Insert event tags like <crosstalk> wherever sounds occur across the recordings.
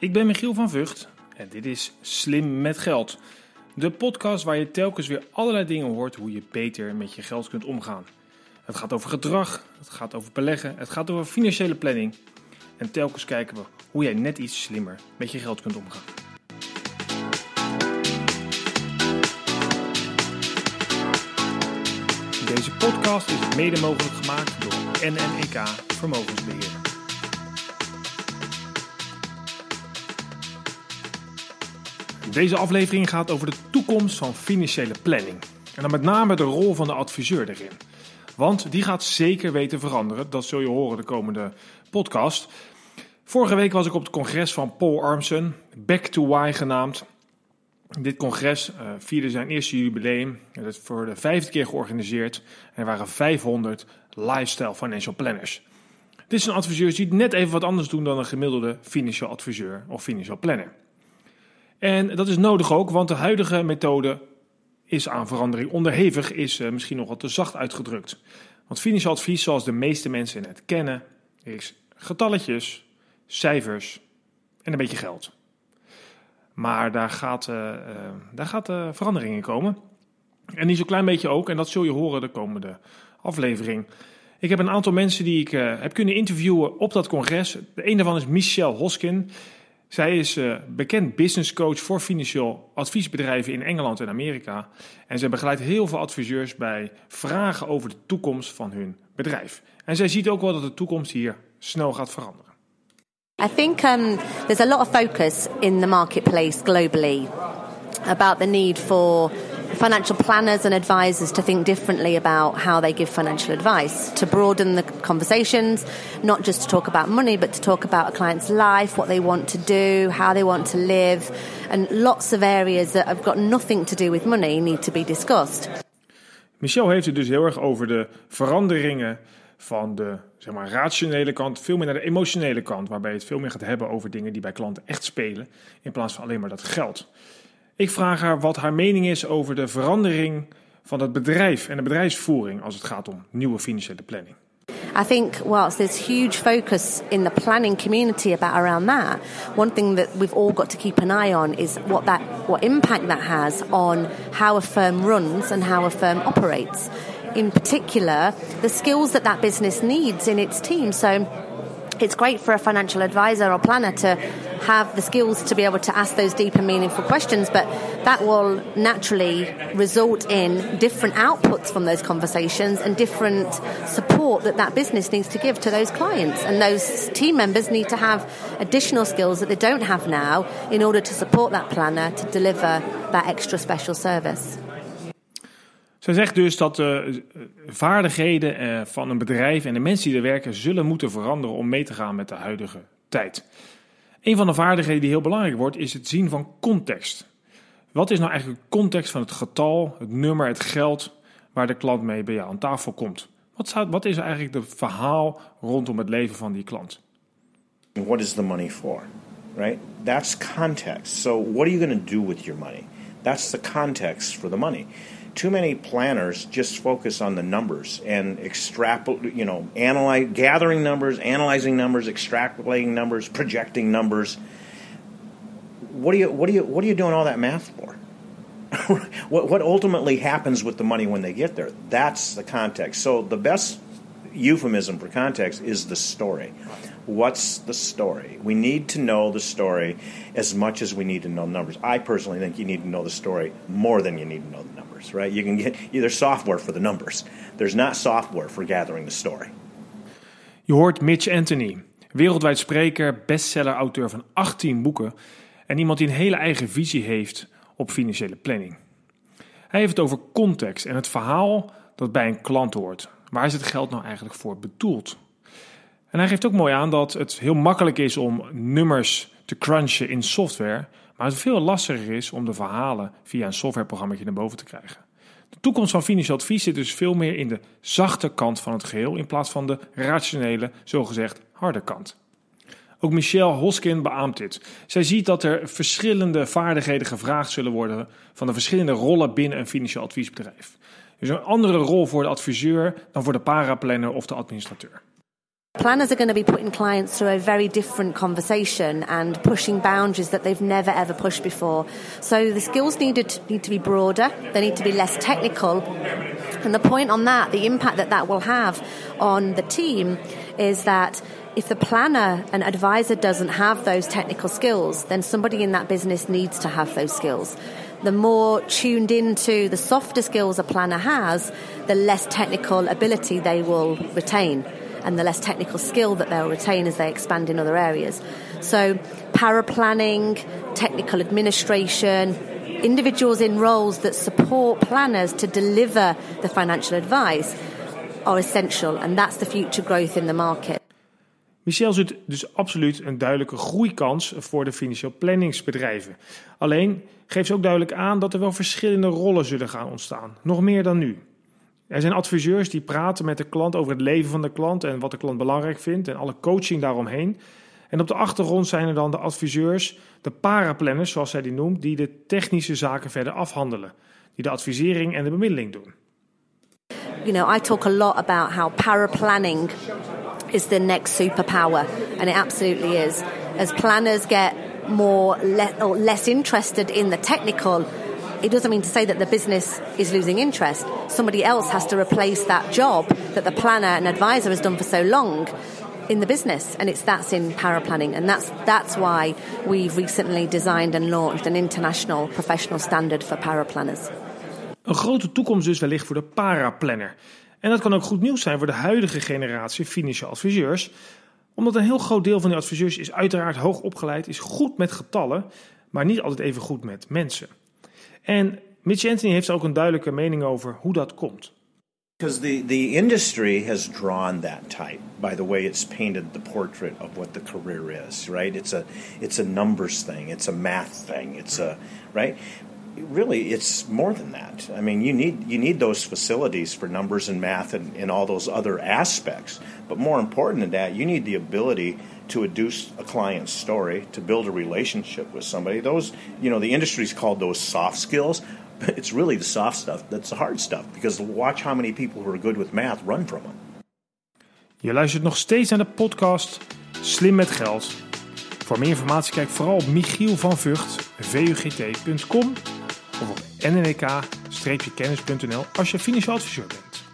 Ik ben Michiel van Vught en dit is Slim met Geld. De podcast waar je telkens weer allerlei dingen hoort hoe je beter met je geld kunt omgaan. Het gaat over gedrag, het gaat over beleggen, het gaat over financiële planning. En telkens kijken we hoe jij net iets slimmer met je geld kunt omgaan. Deze podcast is mede mogelijk gemaakt door NNEK Vermogensbeheer. Deze aflevering gaat over de toekomst van financiële planning. En dan met name de rol van de adviseur erin. Want die gaat zeker weten veranderen. Dat zul je horen de komende podcast. Vorige week was ik op het congres van Paul Armson, Back to Why genaamd. Dit congres uh, vierde zijn eerste jubileum. Het is voor de vijfde keer georganiseerd. En er waren 500 lifestyle financial planners. Dit zijn adviseurs die net even wat anders doen dan een gemiddelde financieel adviseur of financieel planner. En dat is nodig ook, want de huidige methode is aan verandering onderhevig, is uh, misschien nog wat te zacht uitgedrukt. Want financieel advies, zoals de meeste mensen het kennen, is getalletjes, cijfers en een beetje geld. Maar daar gaat, uh, daar gaat verandering in komen. En niet zo'n klein beetje ook, en dat zul je horen de komende aflevering. Ik heb een aantal mensen die ik heb kunnen interviewen op dat congres. De een daarvan is Michelle Hoskin. Zij is uh, bekend business coach voor financieel adviesbedrijven in Engeland en Amerika. En zij begeleidt heel veel adviseurs bij vragen over de toekomst van hun bedrijf. En zij ziet ook wel dat de toekomst hier snel gaat veranderen. I think um, there's a lot of focus in the marketplace globally about the need for financial planners and advisors to think differently about how they give financial advice, to broaden the conversations, not just to talk about money, but to talk about a client's life, what they want to do, how they want to live, and lots of areas that have got nothing to do with money need to be discussed. Michel heeft het dus heel erg over de veranderingen van de zeg maar, rationele kant, veel meer naar de emotionele kant, waarbij je het veel meer gaat hebben over dingen die bij klanten echt spelen, in plaats van alleen maar dat geld. Ik vraag haar wat haar mening is over de verandering van het bedrijf en de bedrijfsvoering als het gaat om nieuwe financiële planning. I think whilst there's huge focus in the planning community about around that, one thing that we've all got to keep an eye on is what that what impact that has on how a firm runs and how a firm operates. In particular, the skills that that business needs in its team. So it's great for a financial advisor or planner to have the skills to be able to ask those deep and meaningful questions, but that will naturally result in different outputs from those conversations and different support that that business needs to give to those clients. And those team members need to have additional skills that they don't have now in order to support that planner to deliver that extra special service. Zij zegt dus dat de vaardigheden van een bedrijf en de mensen die er werken zullen moeten veranderen om mee te gaan met de huidige tijd. Een van de vaardigheden die heel belangrijk wordt is het zien van context. Wat is nou eigenlijk de context van het getal, het nummer, het geld waar de klant mee bij jou aan tafel komt? Wat, wat is eigenlijk het verhaal rondom het leven van die klant? What is the money for? Right? That's context. So what are you going to do with your money? That's the context for the money. Too many planners just focus on the numbers and extrapolate, you know, analyze, gathering numbers, analyzing numbers, extrapolating numbers, projecting numbers. What are you, what are you, what are you doing all that math for? <laughs> what, what ultimately happens with the money when they get there? That's the context. So the best euphemism for context is the story. What's the story? We need to know the story as much as we need to know numbers. I personally think you need to know the story more than you need to know the numbers, right? You can get either software for the numbers. There's not software for gathering the story. Je hoort Mitch Anthony, wereldwijd spreker, bestseller-auteur van 18 boeken en iemand die een hele eigen visie heeft op financiële planning. Hij heeft het over context en het verhaal dat bij een klant hoort. Waar is het geld nou eigenlijk voor bedoeld? En hij geeft ook mooi aan dat het heel makkelijk is om nummers te crunchen in software, maar het veel lastiger is om de verhalen via een softwareprogramma naar boven te krijgen. De toekomst van financieel advies zit dus veel meer in de zachte kant van het geheel in plaats van de rationele, zogezegd harde kant. Ook Michelle Hoskin beaamt dit. Zij ziet dat er verschillende vaardigheden gevraagd zullen worden van de verschillende rollen binnen een financieel adviesbedrijf. Dus er een andere rol voor de adviseur dan voor de paraplanner of de administrateur. Planners are going to be putting clients through a very different conversation and pushing boundaries that they've never ever pushed before. So the skills needed need to be broader, they need to be less technical. And the point on that, the impact that that will have on the team is that if the planner and advisor doesn't have those technical skills, then somebody in that business needs to have those skills. The more tuned into the softer skills a planner has, the less technical ability they will retain and the less technical skill that they'll retain as they expand in other areas. So, para planning, technical administration, individuals in roles that support planners to deliver the financial advice are essential, and that's the future growth in the market. Michel ziet dus absoluut een duidelijke groeikans voor de financieel planningsbedrijven. Alleen geeft ze ook duidelijk aan dat er wel verschillende rollen zullen gaan ontstaan, nog meer dan nu. Er zijn adviseurs die praten met de klant over het leven van de klant en wat de klant belangrijk vindt en alle coaching daaromheen. En op de achtergrond zijn er dan de adviseurs, de paraplanners zoals zij die noemt, die de technische zaken verder afhandelen, die de advisering en de bemiddeling doen. You know, I talk a lot about how paraplanning is the next superpower, and it absolutely is. As planners get more le- or less interested in the technical it doesn't mean to say that the business is losing interest. Somebody else has to replace that job that the planner and advisor has done for so long in the business and it's that's in paraplanning and that's that's why we've recently designed and launched an international professional standard for paraplanners. Een grote toekomst dus wellicht voor de paraplanner. En dat kan ook goed nieuws zijn voor de huidige generatie financiële adviseurs, omdat een heel groot deel van die adviseurs is uiteraard hoog opgeleid, is goed met getallen, maar niet altijd even goed met mensen. En Mitch Anthony heeft ook een duidelijke mening over hoe dat komt. Because the, the industry has drawn that type by the way it's painted the portrait of what the career is, right? It's a it's a numbers thing, it's a math thing, it's a right. Really, it's more than that. I mean, you need you need those facilities for numbers and math and, and all those other aspects. But more important than that, you need the ability to adduce a client's story, to build a relationship with somebody. Those, you know, the industry's called those soft skills. But <laughs> it's really the soft stuff that's the hard stuff because watch how many people who are good with math run from it. Je luistert nog steeds naar de podcast Slim met Geld. Voor meer informatie kijk vooral op Michiel van Vught, vugt.com of op nnk-kennis.nl als je financieel adviseur bent.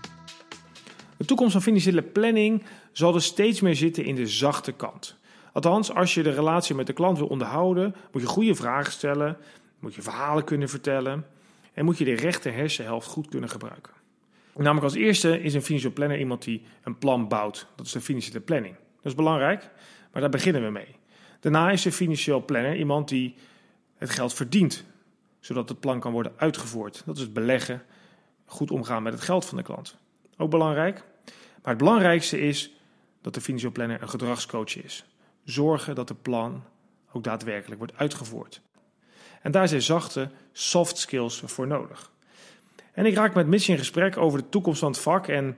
De toekomst van financiële planning zal er steeds meer zitten in de zachte kant. Althans, als je de relatie met de klant wil onderhouden, moet je goede vragen stellen, moet je verhalen kunnen vertellen en moet je de rechter hersenhelft goed kunnen gebruiken. Namelijk als eerste is een financieel planner iemand die een plan bouwt. Dat is de financiële planning. Dat is belangrijk, maar daar beginnen we mee. Daarna is een financieel planner iemand die het geld verdient, zodat het plan kan worden uitgevoerd. Dat is het beleggen, goed omgaan met het geld van de klant. Ook belangrijk. Maar het belangrijkste is dat de financieel planner een gedragscoach is. Zorgen dat de plan ook daadwerkelijk wordt uitgevoerd. En daar zijn zachte soft skills voor nodig. En ik raak met Mitch in gesprek over de toekomst van het vak. En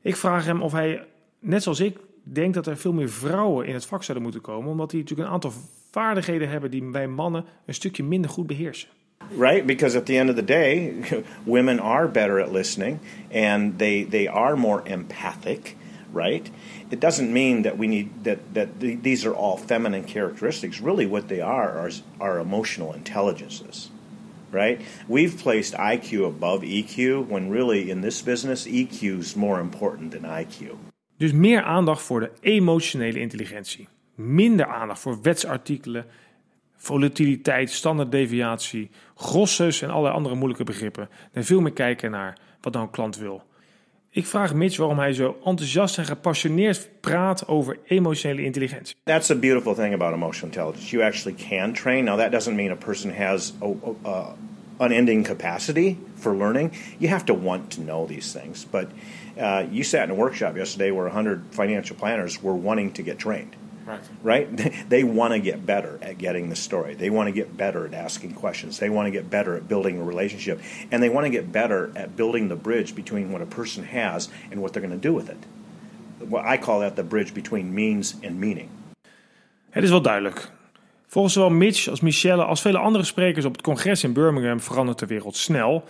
ik vraag hem of hij, net zoals ik, denkt dat er veel meer vrouwen in het vak zouden moeten komen. Omdat die natuurlijk een aantal vaardigheden hebben die wij mannen een stukje minder goed beheersen. Right, because at the end of the day, <laughs> women are better at listening and they, they are more empathic, right? It doesn't mean that we need that, that these are all feminine characteristics. Really, what they are are, are emotional intelligences, right? We've placed IQ above EQ when really in this business, EQ is more important than IQ. Dus meer aandacht voor de emotionele intelligentie. Minder aandacht voor wetsartikelen, volatiliteit, standaarddeviatie, grosses en allerlei andere moeilijke begrippen. En veel meer kijken naar wat nou een klant wil. Ik vraag Mitch waarom hij zo enthousiast en gepassioneerd praat over emotionele intelligentie. That's the beautiful thing about emotional intelligence. You actually can train. Now that doesn't mean a person has a, a, unending capacity for learning. You have to want to know these things. But uh, you sat in a workshop yesterday where 100 financial planners were wanting to get trained. Right. Right? <laughs> They want to get better at getting the story. They want to get better at asking questions. They want to get better at building a relationship. And they want to get better at building the bridge between what a person has and what they're going to do with it. Well, I call that the bridge between means and meaning. Het is wel duidelijk. Volgens zowel Mitch als Michelle als vele andere sprekers op het congres in Birmingham verandert de wereld snel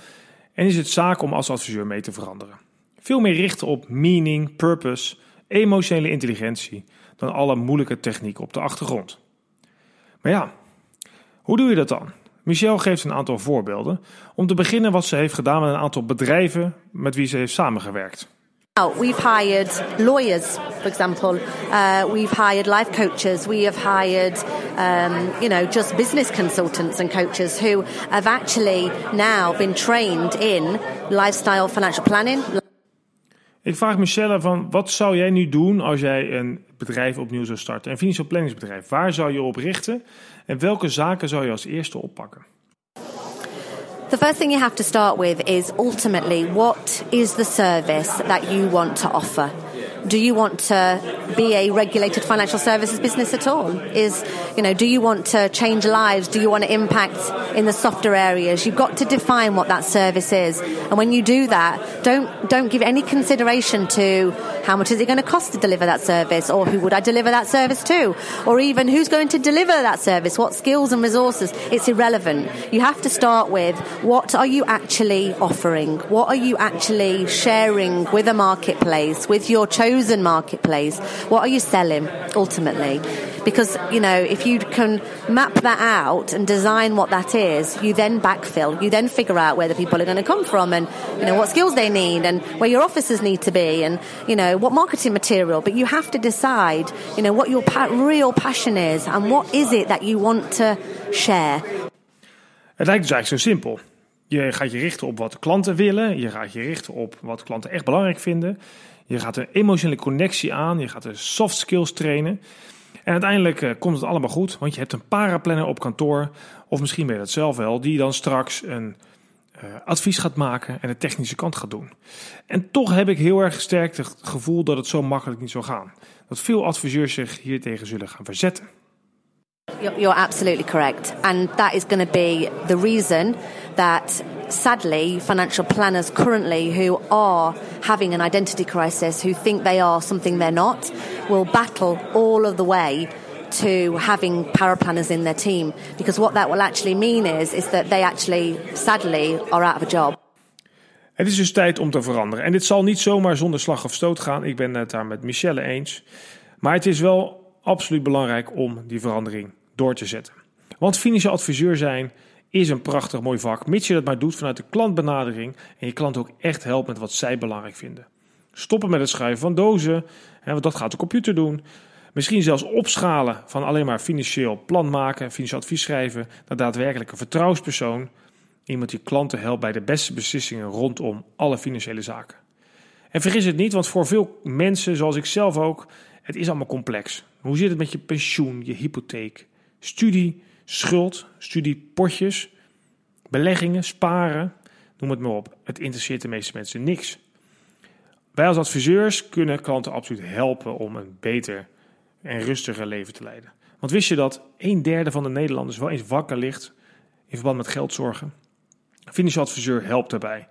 en is het zaak om als adviseur mee te veranderen. Veel meer richten op meaning, purpose emotionele intelligentie dan alle moeilijke techniek op de achtergrond. Maar ja, hoe doe je dat dan? Michelle geeft een aantal voorbeelden. Om te beginnen wat ze heeft gedaan met een aantal bedrijven met wie ze heeft samengewerkt. Now, we've hired lawyers, for example. Uh, we've hired life coaches. We have hired, um, you know, just business consultants and coaches who have actually now been trained in lifestyle financial planning. Ik vraag Michelle van, wat zou jij nu doen als jij een bedrijf opnieuw zou starten? Een financieel planningsbedrijf. Waar zou je op richten? En welke zaken zou je als eerste oppakken? The first thing you have to start with is ultimately what is the service that you want to offer? Do you want to be a regulated financial services business at all? Is, you know, do you want to change lives? Do you want to impact in the softer areas? You've got to define what that service is. And when you do that, don't, don't give any consideration to how much is it going to cost to deliver that service or who would I deliver that service to? Or even who's going to deliver that service? What skills and resources? It's irrelevant. You have to start with what are you actually offering? What are you actually sharing with a marketplace, with your chosen marketplace? What are you selling ultimately? Because, you know, if you can map that out and design what that is, you then backfill. You then figure out where the people are going to come from and, you know, what skills they need and where your offices need to be and, you know, what marketing material. But you have to decide, you know, what your pa- real passion is and what is it that you want to share. Het lijkt dus eigenlijk zo simpel. Je gaat je richten op wat klanten willen. Je gaat je richten op wat klanten echt belangrijk vinden. Je gaat een emotionele connectie aan. Je gaat de soft skills trainen. En uiteindelijk uh, komt het allemaal goed, want je hebt een paraplanner op kantoor. Of misschien ben je dat zelf wel, die dan straks een uh, advies gaat maken en de technische kant gaat doen. En toch heb ik heel erg sterk het gevoel dat het zo makkelijk niet zou gaan. Dat veel adviseurs zich hiertegen zullen gaan verzetten. You're absolutely correct. And that is going to be the reason that sadly, financial planners currently who are having an identity crisis, who think they are something they're not, will battle all of the way to having paraplanners in their team. Because what that will actually mean is, is that they actually, sadly, are out of a job. Het is dus tijd om te veranderen. En dit zal niet zomaar zonder slag of stoot gaan. Ik ben het daar met Michelle eens. Maar het is wel absoluut belangrijk om die verandering door te zetten. Want financieel adviseur zijn is een prachtig mooi vak, mits je dat maar doet vanuit de klantbenadering en je klant ook echt helpt met wat zij belangrijk vinden. Stoppen met het schrijven van dozen, want dat gaat de computer doen. Misschien zelfs opschalen van alleen maar financieel plan maken, financieel advies schrijven, naar daadwerkelijk een vertrouwenspersoon. Iemand die klanten helpt bij de beste beslissingen rondom alle financiële zaken. En vergis het niet, want voor veel mensen, zoals ik zelf ook, het is allemaal complex. Hoe zit het met je pensioen, je hypotheek, studie, schuld, studiepotjes, beleggingen, sparen, noem het maar op. Het interesseert de meeste mensen niks. Wij als adviseurs kunnen klanten absoluut helpen om een beter en rustiger leven te leiden. Want wist je dat een derde van de Nederlanders wel eens wakker ligt in verband met geldzorgen? Een financieel adviseur helpt daarbij.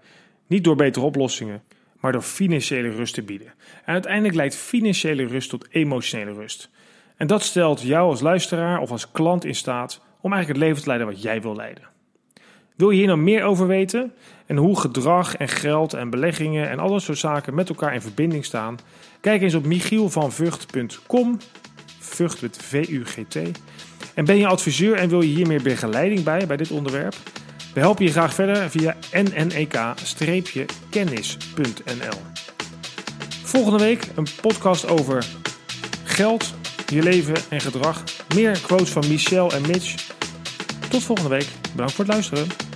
Niet door betere oplossingen, maar door financiële rust te bieden. En uiteindelijk leidt financiële rust tot emotionele rust. En dat stelt jou als luisteraar of als klant in staat om eigenlijk het leven te leiden wat jij wil leiden. Wil je hier nou meer over weten en hoe gedrag en geld en beleggingen en al dat soort zaken met elkaar in verbinding staan? Kijk eens op michielvanvugt.com, Vught met V-U-G-T. En ben je adviseur en wil je hier meer begeleiding bij, bij dit onderwerp? We helpen je graag verder via nnek-kennis.nl. Volgende week een podcast over geld, je leven en gedrag. Meer quotes van Michel en Mitch. Tot volgende week. Bedankt voor het luisteren.